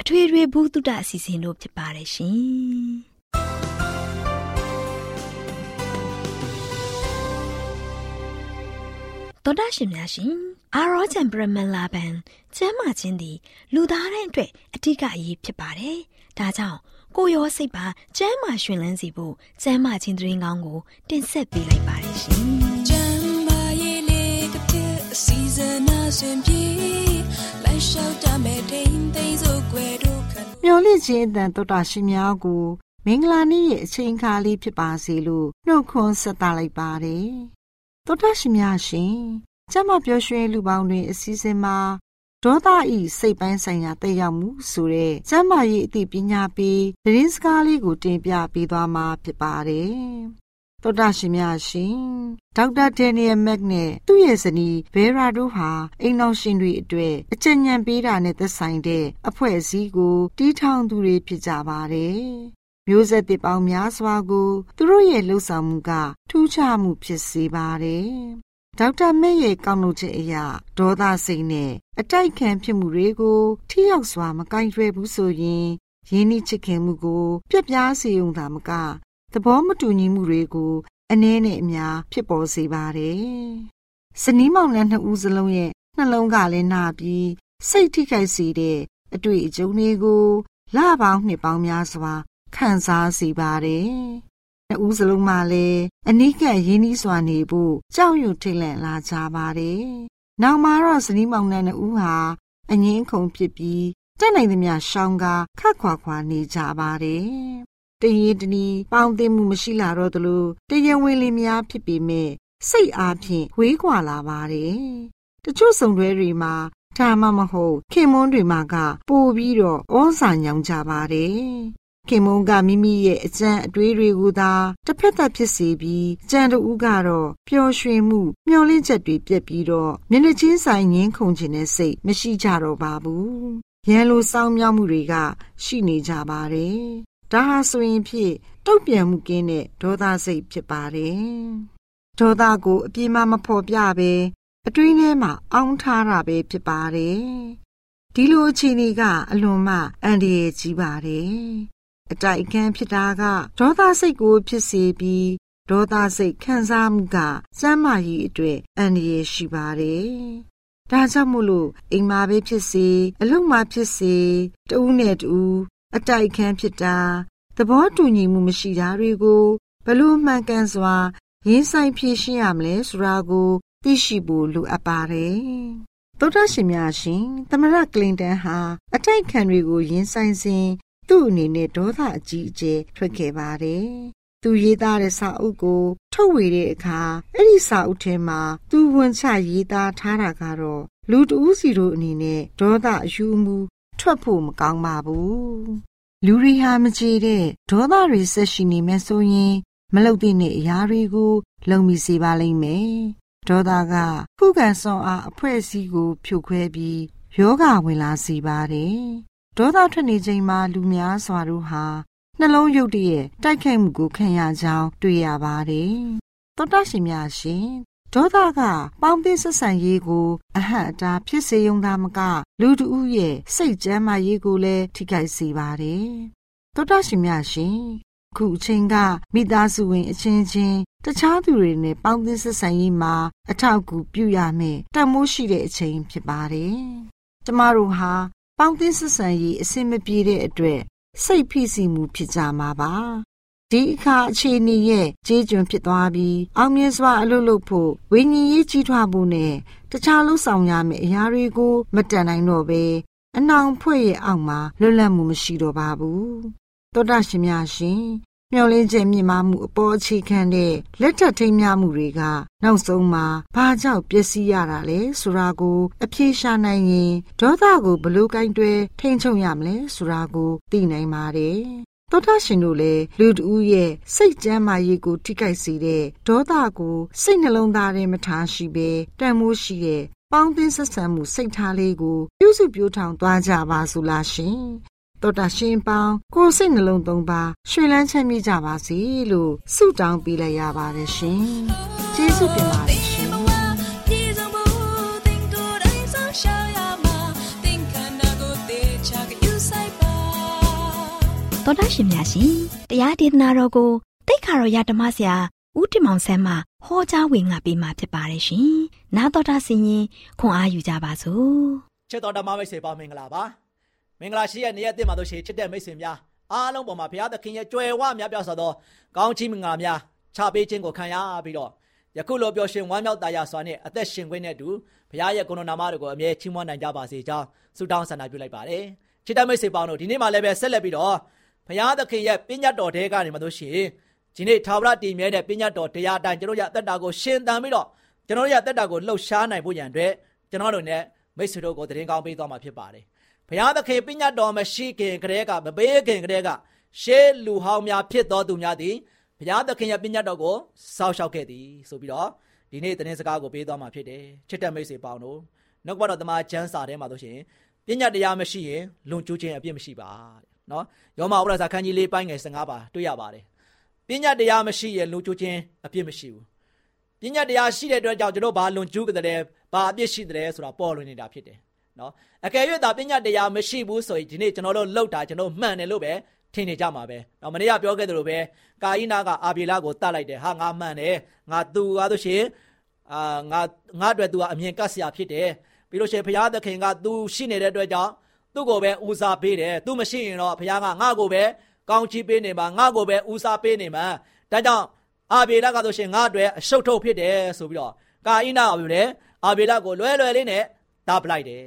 အထွေထွေဘုဒ္ဓအစီအစဉ်တို့ဖြစ်ပါတယ်ရှင်တော်တာရှင်များရှင်အာရောချံပရမလာဘန်ကျမ်းမာခြင်းသည်လူသားတိုင်းအတွက်အထူးအရေးဖြစ်ပါတယ်။ဒါကြောင့်ကိုရောစိတ်ပါကျမ်းမာရှင်လန်းစီဖို့ကျမ်းမာခြင်းသတင်းကောင်းကိုတင်ဆက်ပေးလိုက်ပါတယ်ရှင်။ကျမ်းမာရေးလေးတစ်ဖြစ်အစီအစဉ်အဆွေပြေလိုက်လျှောက်တမဲ့ထိန်သိမ်းစို့ွယ်တို့ခံ မျော်လင့်ခြင်းအတန်တော်တာရှင်များကိုမင်္ဂလာနေ့ရဲ့အချိန်အခါလေးဖြစ်ပါစေလို့နှုတ်ခွန်းဆက်သလိုက်ပါတယ်။တော်တာရှင်များရှင်ကျမပြောရွှင်လူပေါင်းတွင် အစည်းအဝေးမှာဒေါသဤစိတ်ပိုင်းဆိုင်ရာတက်ရောက်မှုဆိုတဲ့ကျမ်းမာရေးအသိပညာပေးသတင်းစကားလေးကိုတင်ပြပေးသွားမှာဖြစ်ပါတယ်။ သောတာရှင်များရှင်ဒေါက်တာဒန်နီယယ်မက်နဲ့သူ့ရဲ့ဇနီးဘဲရာတို့ဟာအိမ်တော်ရှင်တွေအတွက်အကြံဉာဏ်ပေးတာနဲ့သက်ဆိုင်တဲ့အဖွဲ့အစည်းကိုတီးထောင်သူတွေဖြစ်ကြပါတယ်။မျိုးဆက်တစ်ပေါင်းများစွာကို သူတို့ရဲ့လှုပ်ဆောင်မှုက ထူးခြားမှုဖြစ်စေပါတယ်ဒေါက်တာမဲရဲ့ကောင်းလို့ချက်အရာဒေါသစိတ်နဲ့အတိုက်ခံဖြစ်မှုတွေကိုထိရောက်စွာမကင်တွယ်ဘူးဆိုရင်ရင်းနှီးချစ်ခင်မှုကို ပြက်ပြားစေုံသာမက သဘောမတူညီမှုတွေကိုအနည်းနဲ့အများဖြစ်ပေါ်စေပါတယ်။စနီးမောင်နှံနှစ်ဦးစလုံးရဲ့နှလုံးကလည်းနာပြီးစိတ်ထိခိုက်စေတဲ့အတွေ့အကြုံတွေကိုလပေါင်းနှစ်ပေါင်းများစွာခံစားစေပါတယ်နှစ်ဦးစလုံးမှလည်းအနိကရင်းနှီးစွာနေဖို့ကြောက်ရွံ့ထိတ်လန့်လာကြပါတယ်။နောက်မှာတော့ဇနီးမောင်နှံနှစ်ဦးဟာအငင်းခုန်ဖြစ်ပြီးတက်နိုင်သမျှရှောင်းကားခတ်ခွာခွာနေကြပါတယ်။ တရင်တနီပေါင်းသိမှုမရှိလာတော့သလိုတရဝင်းလေးများဖြစ်ပေမဲ့စိတ်အားဖြင့်ဝေးကွာလာပါတယ်။တချို့ဆုံတွဲတွေမှာဒါမှမဟုတ်ခင်မွန်းတွေမှာက ပို့ပြီးတော့ဩဇာညောင်ကြပါတယ်ခင်မုန်းကမိမိရဲ့အကြံအတွေးတွေကိုသာတစ်ဖက်သက်ဖြစ်စေပြီးကြံတူကတော့ပျော်ရွှင်မှုမျောလင့်ချက်တွေပြက်ပြီးတော့မျက်နှာချင်းဆိုင်ငင်းခုန်ခြင်းနဲ့စိတ်မရှိကြတော့ပါဘူးရန်လိုစောင်းမြောက်မှုတွေက ရှိနေကြပါတယ် ဒါဟာဆိုရင်ဖြင့်တုတ်ပြန်မှုကင်းတဲ့ဒေါသစိတ်ဖြစ်ပါတယ်ဒေါသကိုအပြေးမမဖော်ပြဘဲအတွင်းထဲမှာအောင်းထားတာပဲဖြစ်ပါတယ်ဒီလိုအခြေအနေကအလွန်မှအန္တရာယ်ကြီးပါတယ်အတိုက်အခံဖြစ်တာကဒေါသစိတ်ကိုဖြစ်စေပြီးဒေါသစိတ်ခံစားမှုကစမ်းမာရေးအတွက်အန္တရာယ်ရှိပါတယ်။ဒါကြောင့်မို့လို့အိမ်မှာပဲဖြစ်စေအလုပ်မှာဖြစ်စေတဦးနဲ့တဦး အတိုက်အခံဖြစ်တာသဘောတူညီမှုမရှိတာတွေကိုဘလို့မှန်ကန်စွာရင်းဆိုင်ဖြေရှင်းရမလဲဆိုတာကိုသိရှိဖို့လိုအပ်ပါတယ်။သောတာရှင်များရှင်သမရကလင်တန်ဟာအတိုက်ခံတွေကိုရင်ဆိုင်စဉ်သူ့အနေနဲ့ဒေါသအကြီးအကျယ်ထွက်ခဲ့ပါတယ်။သူရေးသားတဲ့စာအုပ်ကို ထုတ်ဝေတဲ့အခါအဲ့ဒီစာအုပ်ထဲမှာသူဝန်ချရေးသားထားတာကတော့လူတဦးစီတို့အနေနဲ့ဒေါသအယူမှု ထွက်ဖို့မကောင်းပါဘူး။လူတွေဟာမကြည်တဲ့ဒေါသတွေဆက်ရှိနေမယ်ဆိုရင် မလုပ်တဲ့အရာတွေကို လုံမိစေပါလိမ့်မယ်။ဒေါသကခုခံစွမ်းအားအဖွဲ့အစည်းကို ဖြိုခွဲပြီးယောဂဝင်လာစေပါတယ်။ဒေါသထွက်နေချိန်မှာလူများစွာတို့ဟာနှလုံးရုပ်တရက်တိုက်ခိုက်မှုကိုခံရကြောင်းတွေ့ရပါတယ်။သောတရှင်များရှင် ဒေါသကပေါင်းသင်းဆက်ဆံရေးကို အဟန့်အတားဖြစ်စေုံသာမက လူတဦးရဲ့စိတ်ကြမ်းမာရေးကိုလည်းထိခိုက်စေပါတယ်။သောတရှင်များရှင်ခုအချိန်ကမိသားစုဝင် အချင်းချင်းတခြားသူတွေနဲ့ပေါင်းသင်းဆက်ဆံရေးမှာအထောက်အကူပြုရမယ်တန်မိုးရှိတဲ့အချိန်ဖြစ်ပါတယ်။ကျမတို့ဟာပေါင်းသင်းဆက်ဆံရေးအဆင်မပြေတဲ့အတွက်စိတ်ဖိစီးမှုဖြစ်ကြမှာပါ ဒီအခါအခြေအနေရဲ့ကြေးကျွန်ဖြစ်သွားပြီးအောင်မြင်စွာအလုပ်လုပ်ဖို့ဝိညာဉ်ရေးကြီးထွားဖို့နဲ့တခြားလှုပ်ဆောင်ရမယ့်အရာတွေကိုမတန်နိုင်တော့ပဲအနောင်ဖွဲ့ရဲ့အောက်မှာလွတ်လပ်မှုမရှိတော့ပါဘူးသောတာရှင်များရှင်မျောလင်းခြင်းမြင့်မားမှုအပေါ်အခြေခံတဲ့လက်ထပ်ထိမ်းမြမှုတွေက နောက်ဆုံးမှာဘာကြောင့်ပျက်စီးရတာလဲဆိုတာကို အပြေရှာနိုင်ရင်ဒေါသကိုဘလို့ကင်တွဲထိန်ချုံရမလဲဆိုတာကိုသိနိုင်ပါတယ် သောတာရှင်တို့လည်းလူတူရဲ့စိတ်ကြမ်းမာရေးကိုထိခိုက်စေတဲ့ဒေါသကိုစိတ်နှလုံးသားထဲမထားရှိဘဲတန်မိုးရှိတဲ့ပေါင်းသင်းဆက်ဆံမှုစိတ်ထားလေးကိုပြုစုပြောင်းထောင်သွားကြပါစို့လားရှင်တော်တာရှင်ပေါင်းကိုယ်စိတ်နှလုံးသုံးပါရွှေလန်းချမ်းမြေ့ကြပါစေလို့ဆုတောင်းပေးလိုက်ရပါတယ်ရှင်ကျေးဇူးတင်ပါတယ်ရှင် တော်တာရှင်များရှင်တရားဒေသနာတော်ကိုတိတ်ခါတော်ရဓမ္မဆရာဦးတင်မောင်ဆန်းမှဟောကြားဝင်ငါပေးมาဖြစ်ပါတယ်ရှင်နာတော်တာဆင်ရင်ခွန်အားယူကြပါစို့ချစ်တော်ဓမ္မမိတ်ဆွေပေါင်းမင်္ဂလာပါမင်္ဂလာရှိတဲ့နေ့ရက်တင်မှာတို့ရှိချစ်တဲ့မိတ်ဆွေများအားလုံးပေါ်မှာဘုရားသခင်ရဲ့ကြွယ်ဝများပြားစွာသောကောင်းချီးမင်္ဂလာများချပေးခြင်းကိုခံရပြီးတော့ယခုလိုပျော်ရွှင်ဝမ်းမြောက်တရားစွာနဲ့အသက်ရှင်ခွင့်နဲ့တူဘုရားရဲ့ဂုဏနာမတော်ကိုအမြဲချီးမွမ်းနိုင်ကြပါစေကြောင်းဆုတောင်းဆန္ဒပြုလိုက်ပါတယ်ချစ်တဲ့မိတ်ဆွေပေါင်းတို့ဒီနေ့မှလည်းပဲဆက်လက်ပြီးတော့ ဘုရားသခင်ရဲ့ပညတ်တော်တဲကနေမှတို့ရှိဒီနေ့ထာဝရတည်မြဲတဲ့ပညတ်တော်တရားအတိုင်းကျွန်တော်ရဲ့အသက်တာကိုရှင်သန်ပြီးတော့ကျွန်တော်ရဲ့အသက်တာကိုလှုပ်ရှားနိုင်ဖို့ရန်အတွက်ကျွန်တော်တို့ ਨੇ မိတ်ဆွေတို့ကိုတရင်ကောင်းပေးသွားမှာဖြစ်ပါတယ်ဘုရားသခင်ပညတ်တော်မရှိခင်ကတည်းကမပေးခင်ကတည်းကရှေးလူဟောင်းများဖြစ်တော်သူများသည်ဘုရားသခင်ရဲ့ပညတ်တော်ကိုစောက်ရှောက်ခဲ့သည်ဆိုပြီးတော့ဒီနေ့သတင်းစကားကိုပေးသွားမှာဖြစ်တယ်ချစ်တဲ့မိတ်ဆွေပေါင်းတို့နောက်ကတော့တမန်ကျမ်းစာထဲမှာဆိုရှင်ပညတ်တရားမရှိရင်လွန်ကျူးခြင်းအပြစ်မရှိပါ နော်ယောမဥပဒစာခန်းကြီး၄ပိုင်းငယ်15ပါတွေ့ရပါတယ်ပညာတရားမရှိရင်လွန်ကျူးခြင်းအပြစ်မရှိဘူးပညာတရားရှိတဲ့အတွက်ကြောင့်ကျွန်တော်ဘာလွန်ကျူးကြတယ်ဘာအပြစ်ရှိတယ်ဆိုတာပေါ်လွင်နေတာဖြစ်တယ်နော်အကယ်၍သာပညာတရားမရှိဘူးဆိုရင်ဒီနေ့ကျွန်တော်တို့လောက်တာကျွန်တော်မှန်တယ်လို့ပဲထင်နေကြမှာပဲ။နော်မနေ့ကပြောခဲ့သလိုပဲကာယိနာကအာဘေလကိုတတ်လိုက်တယ်။ဟာငါမှန်တယ်။ငါသူကားဆိုရှင်အာငါငါအတွက်သူကအမြင်ကတ်ဆရာဖြစ်တယ်။ပြီးလို့ရှိရင်ဘုရားသခင်ကသူရှိနေတဲ့အတွက်ကြောင့် သူ့ကိုပဲဦးစားပေးတယ်သူမရှိရင်တော့ဘုရားကငါ့ကိုပဲကောင်းချီးပေးနေမှာငါ့ကိုပဲဦးစားပေးနေမှာဒါကြောင့်အာဘေလကဆိုရှင်ငါ့အတွက်အရှုပ်ထုတ်ဖြစ်တယ်ဆိုပြီးတော့ကာအိနာကပြောတယ်အာဘေလကိုလွဲလွယ်လေးနဲ့တားပလိုက်တယ်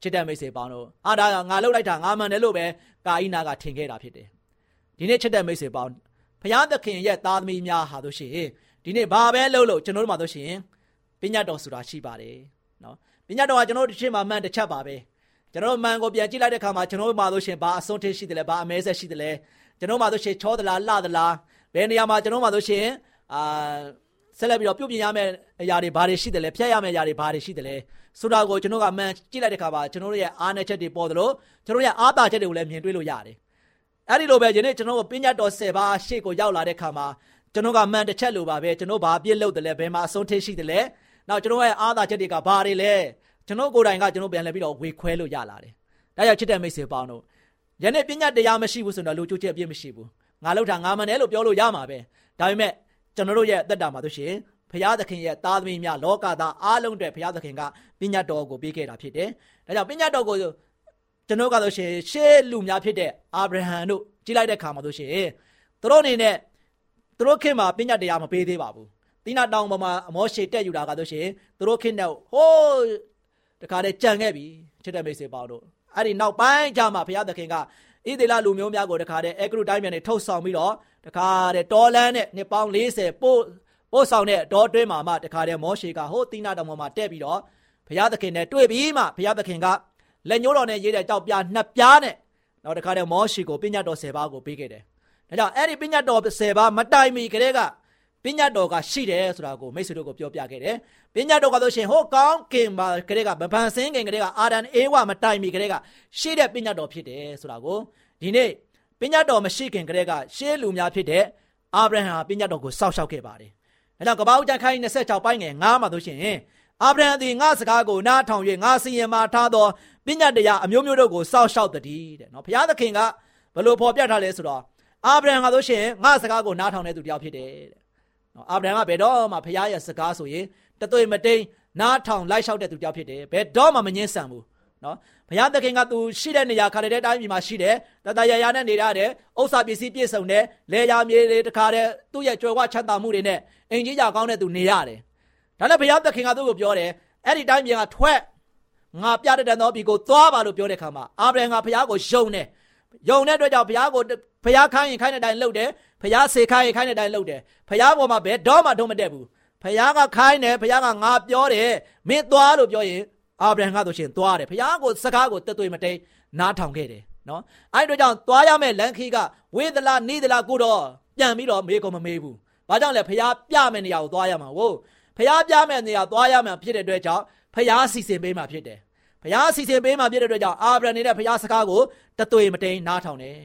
ချစ်တဲ့မိတ်ဆွေပေါင်းတို့အာဒါကငါလှုပ်လိုက်တာငါမှန်တယ်လို့ပဲကာအိနာကထင်ခဲ့တာဖြစ်တယ်ဒီနေ့ချစ်တဲ့မိတ်ဆွေပေါင်းဘုရားသခင်ရဲ့သားသမီးများဟာတို့ရှိရင်ဒီနေ့ဘာပဲလှုပ်လို့ကျွန်တော်တို့မှာတို့ရှိရင်ပညာတော်ဆိုတာရှိပါတယ်နော်ပညာတော်ကကျွန်တော်တို့တစ်ချက်မှမှန်တစ်ချက်ပါပဲ ကျွန်တော်မှန်ကိုပြန်ကြည့်လိုက်တဲ့အခါမှာကျွန်တော်မှလို့ရှင်ဘာအစွန်းထင်းရှိတယ်လဲဘာအမဲဆက်ရှိတယ်လဲကျွန်တော်မှလို့ရှင်ချောသလားလှသလားဘယ်နေရာမှာကျွန်တော်မှလို့ရှင်အာဆက်လက်ပြီးတော့ပြုတ်ပြင်ရမယ့်အရာတွေဘာတွေရှိတယ်လဲဖျက်ရမယ့်အရာတွေဘာတွေရှိတယ်လဲဆိုတာကိုကျွန်တော်ကမှန်ကြည့်လိုက်တဲ့အခါမှာကျွန်တော်ရဲ့အားနည်းချက်တွေပေါ်သလိုကျွန်တော်ရဲ့အားသာချက်တွေကိုလည်းမြင်တွေ့လို့ရတယ်အဲ့ဒီလိုပဲယနေ့ကျွန်တော်ကပညာတော်10ပါးရှေ့ကိုရောက်လာတဲ့အခါမှာကျွန်တော်ကမှန်တစ်ချက်လိုပါပဲကျွန်တော်ဘာပြစ်လုပ်တယ်လဲဘယ်မှာအဆုံးထိရှိတယ်လဲနောက်ကျွန်တော်ရဲ့အားသာချက်တွေကဘာတွေလဲ ကျွန်တော်ကိုယ်တိုင်ကကျွန်တော်ပြန်လဲပြီးတော့ဝေခွဲလို့ရလာတယ်။ဒါကြောင့်ချစ်တဲ့မိတ်ဆွေပေါင်းတို့ယနေ့ပညာတရားမရှိဘူးဆိုတော့လူကျိုးချက်အပြည့်မရှိဘူး။ငါလောက်တာငါမနဲ့လို့ပြောလို့ရမှာပဲ။ဒါပေမဲ့ကျွန်တော်တို့ရဲ့အသက်တာမှာဆိုရှင်ဘုရားသခင်ရဲ့သားသမီးများလောကသားအားလုံးတွေဘုရားသခင်ကပညာတော်ကိုပေးခဲ့တာဖြစ်တယ်။ဒါကြောင့်ပညာတော်ကိုကျွန်တော်ကဆိုရှင်ရှေးလူများဖြစ်တဲ့အာဗြဟံတို့ကြည်လိုက်တဲ့ခါမှာဆိုရှင်သူတို့အနေနဲ့သူတို့ခင်မှာပညာတရားမပေးသေးပါဘူး။တိနာတောင်ပေါ်မှာအမောရှေတက်ယူတာကဆိုရှင်သူတို့ခင်တဲ့ဟိုး တခါတည်းကြံခဲ့ပြီချစ်တဲ့မိတ်ဆွေပေါင်းတို့အဲ့ဒီနောက်ပိုင်းကျမှဘုရားသခင်ကဣသေလလူမျိုးများကိုတခါတည်းအဲဂရုတိုင်းပြန်နေထုတ်ဆောင်ပြီးတော့တခါတည်းတော်လန်းနဲ့နှစ်ပေါင်း40ပို့ပို့ဆောင်တဲ့တော်တွင်းမှာမှတခါတည်းမောရှေကဟိုတိနာတော်မှာတက်ပြီးတော့ဘုရားသခင်နဲ့တွေ့ပြီးမှဘုရားသခင်ကလက်ညှိုးတော်နဲ့ရေးတဲ့ကြောက်ပြားနှစ်ပြားနဲ့နောက်တခါတည်းမောရှေကိုပညာတော်10ပါးကိုပေးခဲ့တယ်။ဒါကြောင့်အဲ့ဒီပညာတော်10ပါးမတိုင်မီကလေးက ပညာတော်ကရှိတယ်ဆိုတာကိုမိတ်ဆွေတို့ကိုပြောပြခဲ့တယ်။ပညာတော်ကဆိုရှင်ဟိုကောင်းကင်မှာကလေးကမပန်ဆင်းခင်ကလေးကအာဒန်အေဝမတိုင်မီကလေးကရှိတဲ့ပညာတော်ဖြစ်တယ်ဆိုတာကိုဒီနေ့ပညာတော်မရှိခင်ကလေးကရှေးလူများဖြစ်တဲ့အာဗြဟံပညာတော်ကိုစောင့်ရှောက်ခဲ့ပါတယ်။ဒါကြောင့်ကပ္ပဦးကျမ်းခန်းကြီး26ပိုင်းငယ်9မှာဆိုရှင်အာဗြဟံသည်ငါစကားကိုနားထောင်၍ငါစီရင်မှာထားသောပညာတရားအမျိုးမျိုးတို့ကိုစောင့်ရှောက်တည်းတဲ့နော်ဘုရားသခင်ကဘလို့ဖော်ပြထားလဲဆိုတော့အာဗြဟံကဆိုရှင်ငါစကားကိုနားထောင်တဲ့သူတယောက်ဖြစ်တယ်တဲ့ နော်အာဗြဟံကဘယ်တော့မှဘုရားရဲ့စကားဆိုရင်တသွေမတိန်နားထောင်လိုက်လျှောက်တဲ့သူတယောက်ဖြစ်တယ်ဘယ်တော့မှမငင်းဆန်ဘူးနော်ဘုရားသခင်ကသူရှိတဲ့နေရာခါတဲ့အတိုင်းပြည်မှာရှိတယ်တတရရနဲ့နေရတယ်ဥစ္စာပစ္စည်းပြည့်စုံတယ်လေယာမြေတွေတခါတည်းသူ့ရဲ့ကြွယ်ဝချမ်းသာမှုတွေနဲ့အင်ကြီးကြကောင်းတဲ့သူနေရတယ်ဒါနဲ့ဘုရားသခင်ကသူ့ကိုပြောတယ်အဲ့ဒီတိုင်းပြည်ကထွက်ငါပြတဲ့တဲ့သောပြည်ကိုသွားပါလို့ပြောတဲ့ခါမှာအာဗြဟံကဘုရားကိုယုံတယ် ယုံတဲ့အတွက်ကြောင့်ဘုရားကိုဘုရားခိုင်းရင်ခိုင်းတဲ့အတိုင်းလုပ်တယ်ဘုရားစေခိုင်းရင်ခိုင်းတဲ့အတိုင်းလုပ်တယ်ဘုရားပေါ်မှာဘယ်တော့မှတော့မတက်ဘူးဘုရားကခိုင်းတယ်ဘုရားကငါပြောတယ်မင်းသွားလို့ပြောရင်အာဗြဟံကဆိုရှင်သွားတယ်ဘုရားကိုစကားကိုတက်သွေးမတိန်နားထောင်ခဲ့တယ်နော်အဲ့တို့ကြောင့်သွားရမယ့်လမ်းခီးကဝေဒလာနိဒလာကိုတော့ပြန်ပြီးတော့မေးကုန်မမေးဘူးဘာကြောင့်လဲဘုရားပြမယ့်နေရာကိုသွားရမှာဟုတ်ဘုရားပြမယ့်နေရာသွားရမှာဖြစ်တဲ့အတွက်ကြောင့်ဘုရားစီစဉ်ပေးမှာဖြစ်တယ် ဘုရားစီစဉ်ပေးမှာဖြစ်တဲ့အတွက်ကြောင့်အာဗြဟံနေတဲ့ဘုရားစကားကိုတသွေမတိန်နားထောင်တယ်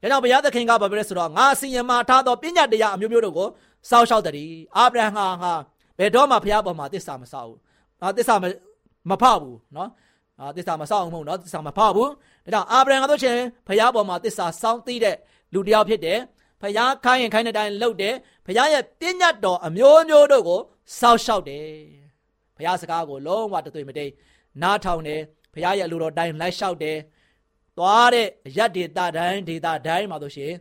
ဒါကြောင့်ဘုရားသခင်ကဘာပြောလဲဆိုတော့ငါစီရင်မှာထားသောပညာတရားအမျိုးမျိုးတို့ကိုစောင့်ရှောက်တည်းအာဗြဟံဟာငါဘယ်တော့မှဘုရားပေါ်မှာတစ္ဆာမဆောက်ဘူး။အာတစ္ဆာမမဖောက်ဘူးနော်။အာတစ္ဆာမဆောက်အောင်မဟုတ်နော်တစ္ဆာမဖောက်ဘူး။ဒါကြောင့်အာဗြဟံကတို့ချင်းဘုရားပေါ်မှာတစ္ဆာစောင့်သိတဲ့လူတစ်ယောက်ဖြစ်တယ်။ဘုရားခိုင်းရင်ခိုင်းတဲ့အတိုင်းလုပ်တယ်။ဘုရားရဲ့ပညာတော်အမျိုးမျိုးတို့ကိုစောင့်ရှောက်တယ်။ဘုရားစကားကိုလုံးဝတသွေမတိန် နားထောင်တယ်။ဘုရားရဲ့အလိုတော်တိုင်းလိုက်လျှောက်တယ်။သွားတဲ့ရက်ဒေတာတိုင်းဒေတာတိုင်းမှာဆိုရှင်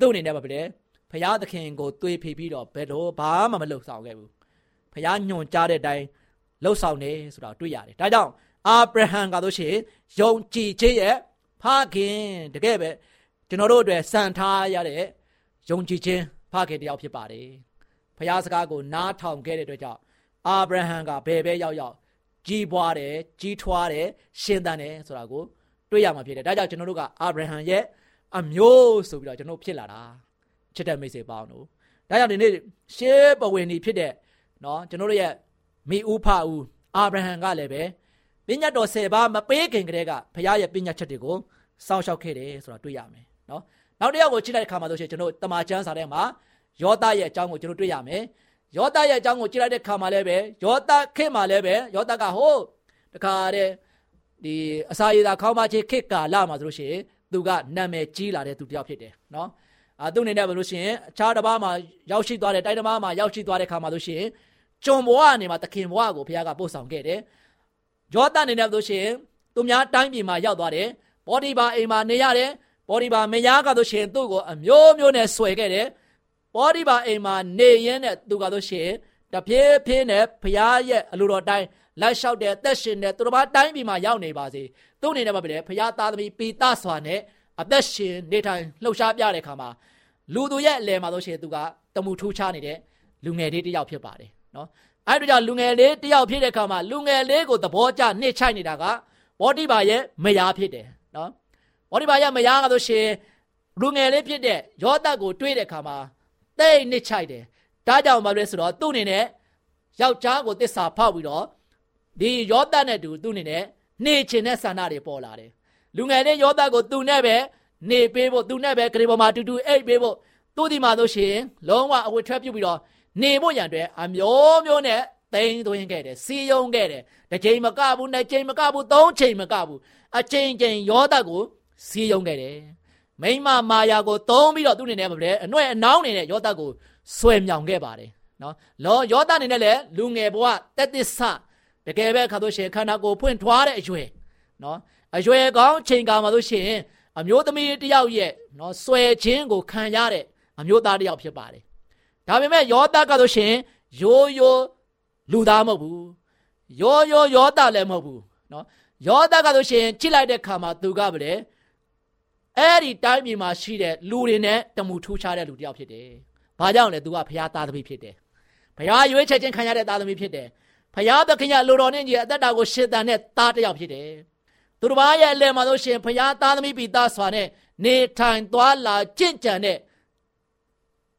သူ့အနေနဲ့ဘာဖြစ်လဲ။ဘုရားသခင်ကိုတွေးဖိပြီးတော့ဘယ်တော့ဘာမှမလုပ်ဆောင်ခဲ့ဘူးဖះညွန်ကြားတဲ့အတိုင်းလှုပ်ဆောင်နေဆိုတာတွေ့ရတယ်ဒါကြောင့်အာဗြဟံကတို့ရှိယုံကြည်ခြင်းရဲ့ဖခင်တကယ်ပဲကျွန်တော်တို့အတွက်စံထားရတဲ့ယုံကြည်ခြင်းဖခင်တယောက်ဖြစ်ပါတယ်ဖះစကားကိုနားထောင်ခဲ့တဲ့အတွက်ကြောင့်အာဗြဟံကဘယ်ပဲရောက်ရောက် ကြီးပွားတယ်ကြီးထွားတယ်ရှင်သန်တယ်ဆိုတာကိုတွေ့ရမှာဖြစ်တယ်ဒါကြောင့်ကျွန်တော်တို့ကအာဗြဟံရဲ့အမျိုးဆိုပြီးတော့ကျွန်တော်ဖြစ်လာတာချစ်တဲ့မိတ်ဆွေပေါင်းတို့ဒါကြောင့်ဒီနေ့ရှေးပဝင်နေဖြစ်တဲ့နော်ကျွန်တော်တို့ရဲ့မိဦးဖဦးအာဗြဟံကလည်းပဲပညာတော်၁၀ပါးမပေးခင်ကတည်းကဘုရားရဲ့ပညာချက်တွေကိုစောင့်ရှောက်ခဲ့တယ်ဆိုတာတွေ့ရမယ်နော်နောက်တစ်ယောက်ကိုကြည့်လိုက်တဲ့အခါမှာဆိုရှင်ကျွန်တော်တမန်ကျမ်းစာထဲမှာယောသရဲ့အကြောင်းကိုကျွန်တော်တွေ့ရမယ် ယောသရဲ့အကြောင်းကိုကြည့်လိုက်တဲ့အခါမှာလည်းပဲယောသခေတ်မှာလည်းပဲယောသကဟိုးတခါတဲ့ဒီအစာရည်သာခေါင်းပါချင်းခေတ်ကာလမှာဆိုလို့ရှိရင်သူကနာမည်ကြီးလာတဲ့သူတစ်ယောက်ဖြစ်တယ်နော်အာသူအနေနဲ့ဘယ်လိုရှိရင်အခြားတစ်ပါးမှာရောက်ရှိသွားတဲ့တိုင်းတစ်ပါးမှာရောက်ရှိသွားတဲ့ခါမှာဆိုရှင်ကျွန်ဘဝအနေမှာသခင်ဘဝကိုဘုရားကပို့ဆောင်ခဲ့တယ်။ယောသန်အနေနဲ့ဆိုရှင်သူများတိုင်းပြည်မှာရောက်သွားတယ်။ဘောဒီဘာအိမ်မှာနေရတယ်။ဘောဒီဘာမယားကဆိုရှင်သူ့ကိုအမျိုးမျိုးနဲ့ဆွဲခဲ့တယ်။ ဘောဒီဘာအိမ်မှာနေရင်းနဲ့သူကဆိုရှင်တပြေးပြေးနဲ့ဘုရားရဲ့အလိုတော်တိုင်းလိုက်လျှောက်တဲ့သက်ရှင်တဲ့သူတစ်ပါးတိုင်းပြည်မှာရောက်နေပါစေ။သူ့အနေနဲ့ပဲဘုရားသားသမီးပိသစွာနဲ့အသက်ရှင်နေထိုင်လှုပ်ရှားပြတဲ့အခါမှာလူသူရဲ့အလယ်မှာဆိုရှင်သူကတမှုထူးခြားနေတဲ့လူငယ်လေးတစ်ယောက်ဖြစ်ပါတယ်နော်အဲ့ဒါကြောင့်လူငယ်လေးတယောက်ဖြစ်တဲ့အခါမှာလူငယ်လေးကိုသဘောကျနှိမ့်ချိုက်နေတာကဘောတိဘာရဲ့မယားဖြစ်တယ်နော်ဘောတိဘာရဲ့မယားကဆိုရှင်လူငယ်လေးဖြစ်တဲ့ယောသတ်ကိုတွေးတဲ့အခါမှာ တိတ်နှိမ့်ချိုက်တယ်ဒါကြောင့်ဘာလဲဆိုတော့သူ့အနေနဲ့ယောက်ျားကိုတစ္ဆာဖောက်ပြီးတော့ဒီယောသတ်နဲ့တူသူ့အနေနဲ့နေချင်တဲ့ဆန္ဒတွေပေါ်လာတယ်လူငယ်လေးယောသတ်ကိုသူနဲ့ပဲနေပေးဖို့သူနဲ့ပဲဂရေပေါ်မှာတူတူအိတ်ပေးဖို့သူဒီမှာဆိုရှင်လုံးဝအဝတ်ထွက်ပြုတ်ပြီးတော့နေဖို့ရန်အတွက်အမျိုးမျိုးနဲ့သိမ်းသွင်းခဲ့တယ်စီယုံခဲ့တယ်တစ်ချိန်မကဘူးနှစ်ချိန်မကဘူးသုံးချိန်မကဘူးအချိန်ချိန်ယောသကိုစီယုံခဲ့တယ် မိမမာယာကိုသုံးပြီးတော့သူအနေနဲ့ဗလဲအနှဲ့အနှောင်းနေတဲ့ယောသကိုဆွဲမြောင်ခဲ့ပါတယ်နော်လောယောသအနေနဲ့လည်းလူငယ်ဘဝတက်သစ္စာတကယ်ပဲခါတော့ရှင်ခန္ဓာကိုယ်ဖွင့်ထွားတဲ့အရွယ်နော်အရွယ်ကောင်းချိန်ကာမှာလို့ရှိရင်အမျိုးသမီးတယောက်ရဲ့နော်ဆွဲခြင်းကိုခံရတဲ့အမျိုးသားတယောက်ဖြစ်ပါတယ်ဒါပေမဲ့ယောသကဆိုရှင်ရိုးရိုးလူသားမဟုတ်ဘူးရိုးရိုးယောသလည်းမဟုတ်ဘူးနော်ယောသကဆိုရှင်ကြည့်လိုက်တဲ့ခါမှာသူကဗလေ အဲ့ဒီတိုင်းပြည်မှာရှိတဲ့လူတွေနဲ့တမှုထူးခြားတဲ့လူတစ်ယောက်ဖြစ်တယ်။ဘာကြောင့်လဲသူကဘုရားသားသမီးဖြစ်တယ်။ဘုရားရွေးချယ်ခြင်းခံရတဲ့သားသမီးဖြစ်တယ်။ဘုရားသခင်ရဲ့လူတော်နဲ့ကြီးအသက်တာကိုရှင်းတန်တဲ့သားတစ်ယောက်ဖြစ်တယ်။သူတစ်ပါးရဲ့အလယ်မှာဆိုရှင်ဘုရားသားသမီးပြီးသားစွာနဲ့နေထိုင်သွားလာကြင့်ကြံတဲ့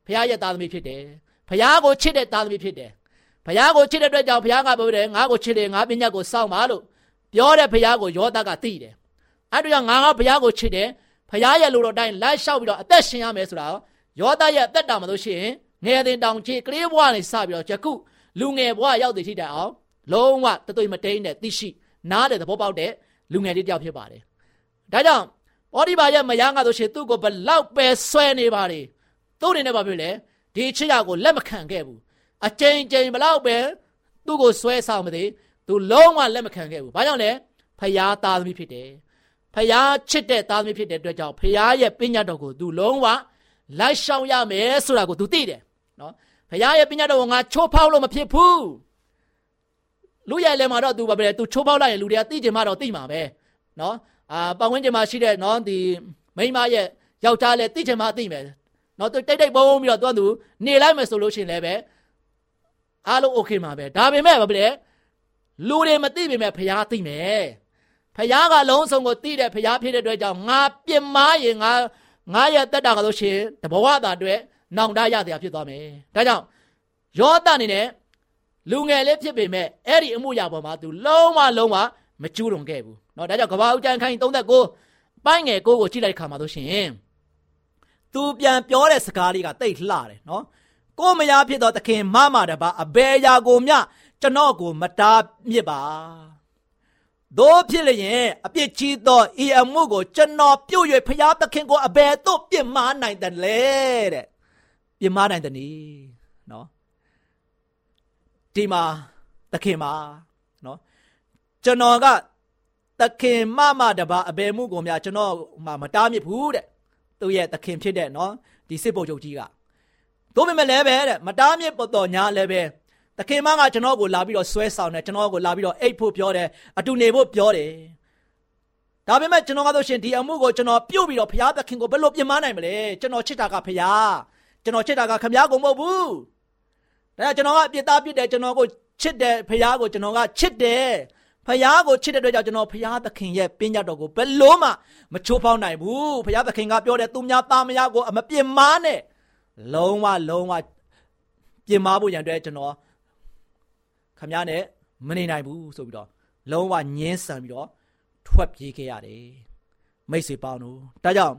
ဘုရားရဲ့သားသမီးဖြစ်တယ်။ဘုရားကိုချစ်တဲ့သားသမီးဖြစ်တယ်။ဘုရားကိုချစ်တဲ့အတွက်ကြောင့်ဘုရားကပြောတယ်ငါ့ကိုချစ်တယ်ငါပညာကိုစောင့်ပါလို့ပြောတဲ့ဘုရားကိုယောသကသိတယ်။အဲ့တော့ငါကဘုရားကိုချစ်တယ် ဖရားရဲ့လူတော်တိုင်းလိုက်လျှောက်ပြီးတော့အသက်ရှင်ရမယ်ဆိုတာယောသရဲ့အသက်တာမှာလို့ရှိရင်ငယ်တင်တောင်ချေကလေးဘဝနဲ့စပြီးတော့ယခုလူငယ်ဘဝရောက်တဲ့ထိတိုင်အောင်လုံးဝတသွေးမတိန်တဲ့သိရှိနားတဲ့သဘောပေါက်တဲ့လူငယ်လေးတယောက်ဖြစ်ပါတယ်။ဒါကြောင့်ဩဒီပါရဲ့မယားငါဆိုရှင်သူ့ကိုဘလောက်ပဲဆွဲနေပါလေသူ့အနေနဲ့ဘာဖြစ်လဲဒီချစ်ရကိုလက်မခံခဲ့ဘူးအကြိမ်ကြိမ်ဘလောက်ပဲသူ့ကိုဆွဲဆောင်မသေးသူလုံးဝလက်မခံခဲ့ဘူး။ဘာကြောင့်လဲဖရားသားသမီးဖြစ်တယ်။ ဖျားချစ်တဲ့သားသမီးဖြစ်တဲ့အတွက်ကြောင့်ဖျားရဲ့ပညာတော်ကိုသူလုံးဝလိုက်ရှောင်ရမယ်ဆိုတာကိုသူသိတယ်နော်ဖျားရဲ့ပညာတော်ကိုငါချိုးဖောက်လို့မဖြစ်ဘူးလူရဲ့လည်းမှာတော့သူဘာပဲသူချိုးဖောက်လိုက်ရင်လူတွေကသိကြမှာတော့သိမှာပဲနော်အာပတ်ဝန်းကျင်မှာရှိတဲ့နော်ဒီမိန်းမရဲ့ယောက်ျားလည်းသိကြမှာသိမယ်နော်သူတိတ်တိတ်ပုံပုံပြီးတော့သူကသူနေလိုက်မယ်ဆိုလို့ရှိရင်လည်းပဲအားလုံးโอเคမှာပဲဒါပေမဲ့ဘာပဲလူတွေမသိပေမဲ့ဖျားသိမယ် ဖယားကလုံးစုံကိုသိတဲ့ဖယားဖြစ်တဲ့အတွက်ကြောင့်ငါပြစ်မာရင်ငါငါရဲ့တက်တာကလို့ရှိရင်တဘဝတာအတွက်နောင်တရတရားဖြစ်သွားမယ်။ဒါကြောင့်ယောသအနေနဲ့လူငယ်လေးဖြစ်ပေမဲ့အဲ့ဒီအမှုရာပေါ်မှာသူလုံးဝလုံးဝမကျူးလွန်ခဲ့ဘူး။နော်ဒါကြောင့်ကဘာဦးကျန်းခိုင်း39ပိုင်းငယ်ကိုကိုကြည့်လိုက်ခါမှာဆိုရှင်သူပြန်ပြောတဲ့စကားလေးကတိတ်လှတယ်နော်။ကိုမရဖြစ်တော့သခင်မမတပါအဘယ်ရာကိုမျှကျွန်တော်ကိုမတားမြစ်ပါ သို့ဖြစ်လျင်အပြစ်ကြီးသောဤအမှုကိုကျွန်တော်ပြုတ်၍ဖျားသခင်ကိုအဘယ်သို့ပြစ်မှားနိုင်တယ်လဲတဲ့ပြစ်မှားနိုင်တယ်နီနော်ဒီမှာသခင်မှာနော်ကျွန်တော်ကသခင်မမတပါအဘယ်မှုကိုများကျွန်တော်မှမတားမြစ်ဘူးတဲ့သူရဲ့သခင်ဖြစ်တဲ့နော်ဒီစစ်ဗိုလ်ချုပ်ကြီးကတို့ပေမဲ့လည်းပဲတဲ့မတားမြစ်ပေါ်တော်ညာလည်းပဲ တခင်မကကျွန်တော်ကိုလာပြီးတော့ဆွဲဆောင်တယ်ကျွန်တော်ကိုလာပြီးတော့အိတ်ဖို့ပြောတယ်အတူနေဖို့ပြောတယ်ဒါပေမဲ့ကျွန်တော်ကတော့ရှင်ဒီအမှုကိုကျွန်တော်ပြုတ်ပြီးတော့ဘုရားသခင်ကိုဘယ်လိုပြင်မနိုင်မလဲကျွန်တော်ချစ်တာကဘုရားကျွန်တော်ချစ်တာကခမည်းကိုမဟုတ်ဘူးဒါကျွန်တော်ကပြစ်သားပြစ်တယ်ကျွန်တော်ကိုချစ်တယ်ဘုရားကိုကျွန်တော်ကချစ်တယ်ဖယားကိုချစ်တဲ့အတွက်ကြောင့်ကျွန်တော်ဖယားသခင်ရဲ့ပညာတော်ကိုဘယ်လို့မှမချိုးဖောက်နိုင်ဘူးဖယားသခင်ကပြောတယ်သူများသားမယားကိုအမပြစ်မားနဲ့လုံးဝလုံးဝပြင်မာဖို့ရန်အတွက်ကျွန်တော် ခမည်းနဲ့မနေနိုင်ဘူးဆိုပြီးတော့လုံးဝညင်းဆန်ပြီးတော့ထွက်ပြေးခဲ့ရတယ်မိတ်ဆွေပေါင်းတို့ဒါကြောင့်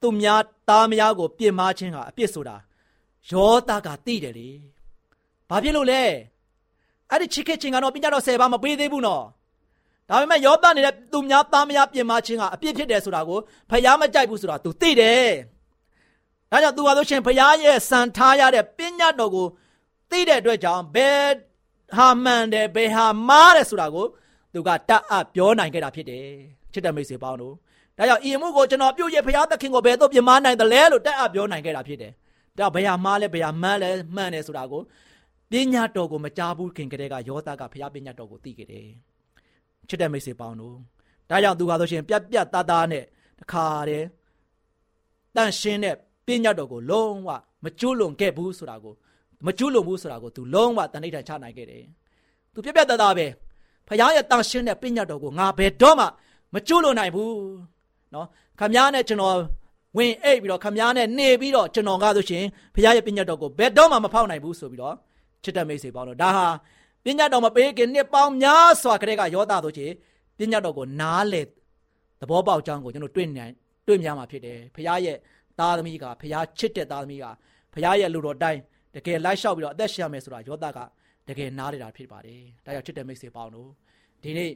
သူများသားမယားကို ပြင်မာခြင်းဟာအပြစ်ဆိုတာယောသားကသိတယ်လေဘာဖြစ်လို့လဲအဲ့ဒီချစ်ခဲ့ခြင်းကတော့ပညာတော်၁၀ပါးမပေးသေးဘူးနော်ဒါပေမဲ့ယောသားနေတဲ့သူများသားမယားပြင်မာခြင်းကအပြစ်ဖြစ်တယ်ဆိုတာကိုဖယားမကြိုက်ဘူးဆိုတာ तू သိတယ်ဒါကြောင့် तू ဟာဆိုရှင်ဖယားရဲ့စံထားရတဲ့ပညာတော်ကိုသိတဲ့အတွက်ကြောင့်ဘယ် ဟာမှန်တယ်ဘယ်ဟာမှားတယ်ဆိုတာကိုသူကတတ်အပ်ပြောနိုင်ခဲ့တာဖြစ်တယ်ချစ်တဲ့မိတ်ဆွေပေါင်းတို့ဒါကြောင့်ဤမှုကိုကျွန်တော်ပြုတ်ရဖရာသခင်ကိုဘယ်တော့ပြမနိုင်တယ်လဲလို့တတ်အပ်ပြောနိုင်ခဲ့တာဖြစ်တယ်ဒါဘယ်ဟာမှားလဲဘယ်ဟာမှန်လဲမှန်တယ်ဆိုတာကိုပညာတော်ကိုမကြားဘူးခင်ကတည်းကယောသကဖရာပညာတော်ကိုသိခဲ့တယ်ချစ်တဲ့မိတ်ဆွေပေါင်းတို့ဒါကြောင့်သူကဆိုရှင်ပြက်ပြက်သားသားနဲ့တခါတည်းတန့်ရှင်းတဲ့ပညာတော်ကိုလုံးဝမကျွလွန်ခဲ့ဘူးဆိုတာကို မကျွလွန်ဘူးဆိုတာကို तू လုံးဝတဏိဌာန်ချနိုင်ခဲ့တယ်။ तू ပြက်ပြက်သားသားပဲဖခင်ရဲ့တန်ရှင်းတဲ့ပညာတော်ကိုငါဘယ်တော့မှမကျွလွန်နိုင်ဘူး။နော်ခမည်းနဲ့ကျွန်တော်ဝင်အိတ်ပြီးတော့ခမည်းနဲ့နေပြီးတော့ကျွန်တော်ကားဆိုရှင်ဖခင်ရဲ့ပညာတော်ကိုဘယ်တော့မှမဖောက်နိုင်ဘူးဆိုပြီးတော့ချစ်တဲ့မိတ်ဆွေပေါင်းတော့ဒါဟာပညာတော်မပေးခင်နှစ်ပေါင်းများစွာကတည်းကယောသဆိုချေပညာတော်ကိုနားလေသဘောပေါက်ကြောင်းကိုကျွန်တော်တွေ့နိုင်တွေ့များမှာဖြစ်တယ်ဖခင်ရဲ့သားသမီးကဖခင်ချစ်တဲ့သားသမီးကဖခင်ရဲ့လူတော်တိုင်း တကယ်လိုက်လျှောက်ပြီးတော့အသက်ရှင်ရမယ်ဆိုတာယောသကတကယ်နားလည်တာဖြစ်ပါတယ်။ဒါကြောင့်ချစ်တဲ့မိတ်ဆွေပေါင်းတို့ဒီနေ့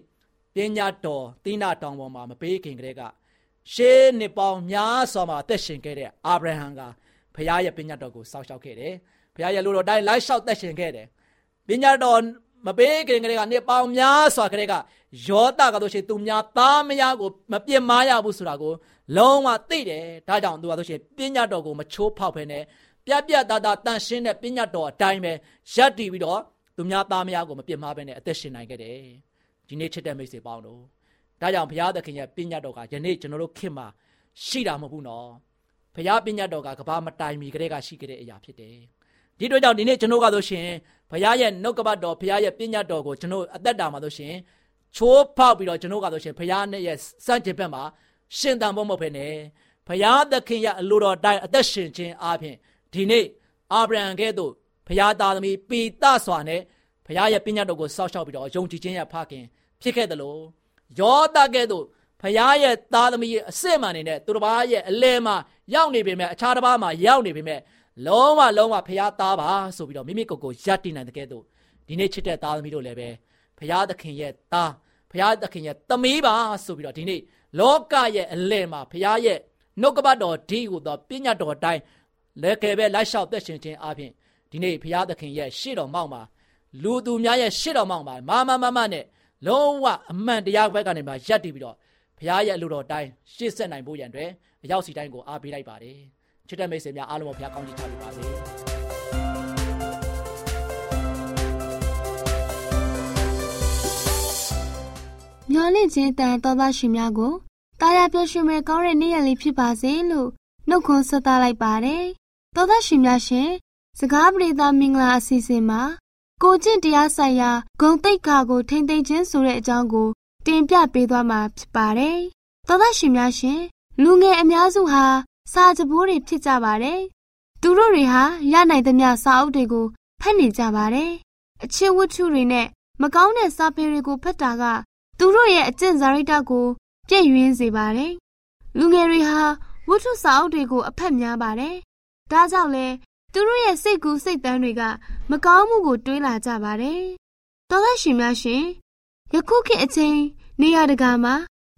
ပညာတော်သီနာတောင်ပေါ်မှာမပေးခင်ကတည်းကရှေးနှစ်ပေါင်းများစွာမှာအသက်ရှင်ခဲ့တဲ့အာဗြဟံကဖခင်ရဲ့ပညာတော်ကိုစောင့်ရှောက်ခဲ့တယ်။ဖခင်ရဲ့လူတော်တိုင်းလိုက်လျှောက်သက်ရှင်ခဲ့တယ်။ပညာတော်မပေးခင်ကလေးကနှစ်ပေါင်းများစွာကလေးကယောသကတို့ရှိသူများသားမယားကိုမပြစ်မားရဘူးဆိုတာကိုလုံးဝသိတယ်။ဒါကြောင့်သူကတို့ရှိပညာတော်ကိုမချိုးဖောက်ဖ ೇನೆ ပြပြသားသားတန်ရှင်းတဲ့ပညာတော်အတိုင်းပဲရပ်တည်ပြီးတော့သူများသားမယားကိုမပြစ်မှားဘဲနဲ့အသက်ရှင်နိုင်ခဲ့တယ်ဒီနေ့ချစ်တဲ့မိတ်ဆွေပေါင်းတို့ဒါကြောင့်ဘုရားသခင်ရဲ့ပညာတော်ကယနေ့ကျွန်တော်တို့ခင်မှာရှိတာမဟုတ်ဘူးနော်ဘုရားပညာတော်ကကဘာမတိုင်မီကလေးကရှိခဲ့တဲ့အရာဖြစ်တယ်ဒီတို့ကြောင့်ဒီနေ့ကျွန်တော်ကဆိုရှင်ဘုရားရဲ့နှုတ်ကပတ်တော်ဘုရားရဲ့ပညာတော်ကိုကျွန်တော်အသက်တာမှာဆိုရှင်ချိုးဖောက်ပြီးတော့ကျွန်တော်ကဆိုရှင်ဘုရားနဲ့ရဲ့စန့်ကျင်ဘက်မှာရှင်တန်ဖို့မဟုတ်ဘဲနဲ့ဘုရားသခင်ရဲ့အလိုတော်တိုင်းအသက်ရှင်ခြင်းအပြင် ဒီနေ့အာဗြဟံကဲ့သို့ဘုရားသားသမီးပိတစွာနဲ့ဘုရားရဲ့ပညာတော်ကိုစောင့်ရှောက်ပြီးတော့ယုံကြည်ခြင်းရဲ့ဖခင်ဖြစ်ခဲ့တယ်လို့ယောသကဲ့သို့ဖခင်ရဲ့သားသမီးရဲ့အစစ်မှန်နေတဲ့သူတစ်ပါးရဲ့အလဲမှာရောက်နေပေမဲ့အခြားတစ်ပါးမှာရောက်နေပေမဲ့လုံးဝလုံးဝဖခင်သားပါဆိုပြီးတော့မိမိကိုယ်ကိုယက်တည်နိုင်တဲ့ကဲ့သို့ဒီနေ့ချစ်တဲ့သားသမီးတို့လည်းပဲဖခင်သခင်ရဲ့သားဖခင်သခင်ရဲ့သမီးပါဆိုပြီးတော့ဒီနေ့လောကရဲ့အလဲမှာဖခင်ရဲ့နှုတ်ကပတ်တော်ဒီဟုသောပညာတော်အတိုင်း လက်ကယ်ပဲလိုက်လျှောက်သက်ရှင်ခြင်းအပြင်ဒီနေ့ဖခင်သခင်ရဲ့ရှေ့တော်မောက်မှာလူသူများရဲ့ရှေ့တော်မောက်မှာမာမမမနဲ့လုံးဝအမှန်တရားဘက်ကနေမှရက်တည်ပြီးတော့ဘုရားရဲ့အလိုတော်တိုင်းရှေ့ဆက်နိုင်ဖို့ရန်အတွက်အရောက်စီတိုင်းကိုအားပေးလိုက်ပါတယ်ချစ်တဲ့မိတ်ဆွေများအားလုံးကိုဘုရားကောင်းချီးချပေးပါစေမျော်လင့်ခြင်းတန်တော်သားရှင်များကိုတာယာပြောရွှင်မဲ့ကောင်းတဲ့နေ့ရက်လေးဖြစ်ပါစေလို့နှုတ်ခွန်းဆက်သလိုက်ပါတယ် တော်သားရှင်များရှင်စကားပြေသာမင်္ဂလာအစီအစဉ်မှာကိုကျင့်တရားဆိုင်ရာဂုံတိတ်ခါကိုထိမ့်သိမ့်ခြင်းဆိုတဲ့အကြောင်းကိုတင်ပြပေးသွားမှာဖြစ်ပါတယ်။သောသားရှင်များရှင်လူငယ်အများစုဟာစာကြပိုးတွေဖြစ်ကြပါတယ်။သူတို့တွေဟာရနိုင်သမျှစာအုပ်တွေကိုဖတ်နေကြပါတယ်။အချင်းဝတ္ထုတွေနဲ့မကောင်းတဲ့စာပေတွေကိုဖတ်တာကသူတို့ရဲ့အကျင့်စာရိတ္တကိုပြည့်ရင်းစေပါတယ်။လူငယ်တွေဟာဝတ္ထုစာအုပ်တွေကိုအဖက်များပါတယ်။ ဒါကြောင့်လဲသူတို့ရဲ့စိတ်ကူးစိတ်တမ်းတွေက မကောင်းမှုကိုတွေးလာကြပါတယ်။သောသားရှင်များရှင်ယခုခေတ်အချိန်နေရာတကာမှာ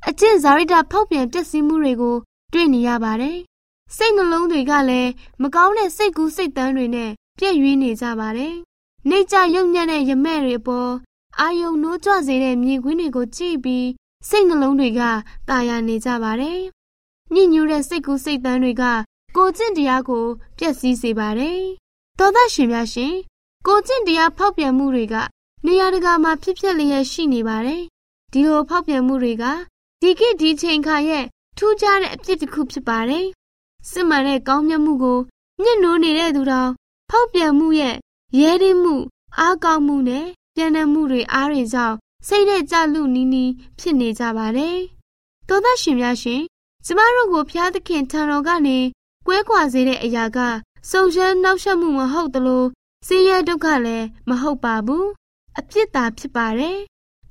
အကျင့်ဇာရိတဖောက်ပြန်ပျက်စီးမှုတွေကို တွေ့နေရပါတယ်။စိတ်နှလုံးတွေကလည်းမကောင်းတဲ့စိတ်ကူးစိတ်တမ်းတွေနဲ့ပြည့်ရွေးနေကြပါတယ်။နေကြရုံညံ့တဲ့ရမဲ့တွေအပေါ်အာယုံနိုးကြွစေတဲ့မြင်ကွင်းတွေကိုကြည့်ပြီးစိတ်နှလုံးတွေကတာယာနေကြပါတယ်။ညှဉ်းညူးတဲ့စိတ်ကူးစိတ်တမ်းတွေက ကိုကျင့်တရားကိုပျက်စီးစေပါတယ်။သောသားရှင်များရှင်ကိုကျင့်တရားဖောက်ပြန်မှုတွေကနေရာတကာမှာဖြစ်ပျက်လျက်ရှိနေပါတယ်။ဒီလိုဖောက်ပြန်မှုတွေကဒီကိဒီချိန်ခါရဲ့ထူးခြားတဲ့အဖြစ်တစ်ခုဖြစ်ပါတယ်။စစ်မှန်တဲ့ကောင်းမြတ်မှုကိုညှဉ်းနှိုးနေတဲ့သူတော်ဖောက်ပြန်မှုရဲ့ရဲရင်းမှုအားကောင်းမှုနဲ့ပြန်တဲ့မှုတွေအားတွေကြောင့်စိတ်နဲ့ကြလူနီးနီးဖြစ်နေကြပါတယ်။သောသားရှင်များရှင်ကျမတို့ကိုဖျားသခင်ထံတော်ကနေ ကွဲကွာစေတဲ့အရာကစုံစမ်းနှောက်ယှက်မှုမဟုတ်သလိုဆင်းရဲဒုက္ခလည်းမဟုတ်ပါဘူးအပြစ်သာဖြစ်ပါတယ်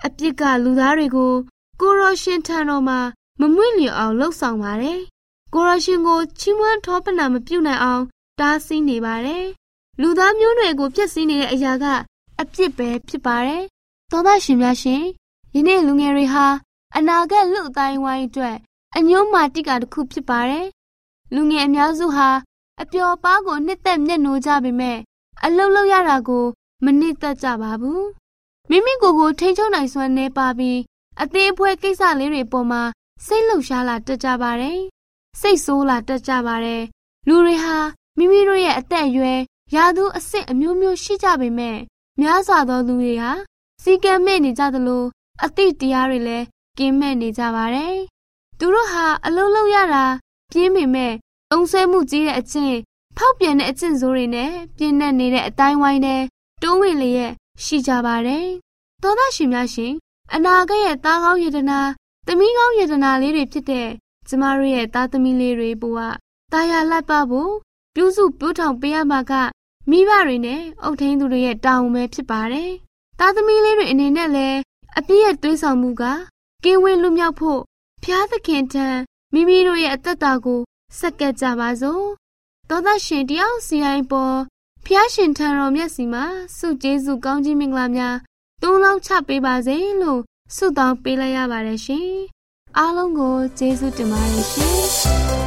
အပြစ်ကလူသားတွေကိုကိုရောရှင်ထံတော်မှာမမွင့်လျော်အောင်လှုပ်ဆောင်ပါတယ်ကိုရောရှင်ကိုချီးမွမ်းထောပနာမပြုနိုင်အောင်တားဆီးနေပါတယ်လူသားမျိုးနွယ်ကိုဖျက်ဆီးနေတဲ့အရာကအပြစ်ပဲဖြစ်ပါတယ်သောသားရှင်များရှင်ယနေ့လူငယ်တွေဟာအနာဂတ်လူအတိုင်းဝိုင်းအတွက်အညွှန်းမာတိကတစ်ခုဖြစ်ပါတယ် လူငယ်အများစုဟာအပျော်ပါးကိုနှစ်သက်မျက်နှိုးကြပေမဲ့အလုံးလုံးရတာကို မနစ်သက်ကြပါဘူးမိမိကိုယ်ကိုထိန်းချုပ်နိုင်စွမ်းနေပါပြီးအသေးအဖွဲကိစ္စလေးတွေပေါ်မှာစိတ်လှုပ်ရှားလာတတ်ကြပါတယ်စိတ်ဆိုးလာတတ်ကြပါတယ်လူတွေဟာမိမိတို့ရဲ့အသက်အရွယ်ရာသူအဆင့်အမျိုးမျိုးရှိကြပေမဲ့များစွာသောလူတွေဟာစီကံမဲ့နေကြသလိုအသိတရားတွေလည်းကင်းမဲ့နေကြပါတယ်သူတို့ဟာအလုံးလုံးရတာ ပြင်းပေမဲ့အုံဆွဲမှုကြီးတဲ့အချင်းဖောက်ပြန်တဲ့အကျင့်ဆိုးတွေနဲ့ပြင်းနဲ့နေတဲ့အတိုင်းဝိုင်းတဲ့တိုးဝင်လျက်ရှိကြပါတယ်။သောသားရှင်များရှင်အနာဂတ်ရဲ့သားကောင်းယတနာသမီးကောင်းယတနာလေးတွေဖြစ်တဲ့ကျမတို့ရဲ့သားသမီးလေးတွေဘဝတာယာလက်ပဖို့ပြုစုပြုထောင်ပေးရမှာကမိဘတွေနဲ့အုပ်ထိန်းသူတွေရဲ့တာဝန်ပဲဖြစ်ပါတယ်။သားသမီးလေးတွေအနေနဲ့လည်းအပြည့်ရဲ့တွေးဆောင်မှုကကင်းဝေးလွတ်မြောက်ဖို့ဖျားသခင်ထံ မိမိတို့ရဲ့အသက်တာကိုစက္ကပ်ကြပါစို့သောသားရှင်တယောက်စီရင်ပေါ်ဖျားရှင်ထံတော်မျက်စီမှာစုကျေးဇူးကောင်းကြီးမင်္ဂလာများသုံးလောင်းချပေးပါစေလို့ဆုတောင်းပေးလိုက်ရပါတယ်ရှင်အားလုံးကိုကျေးဇူးတင်ပါတယ်ရှင်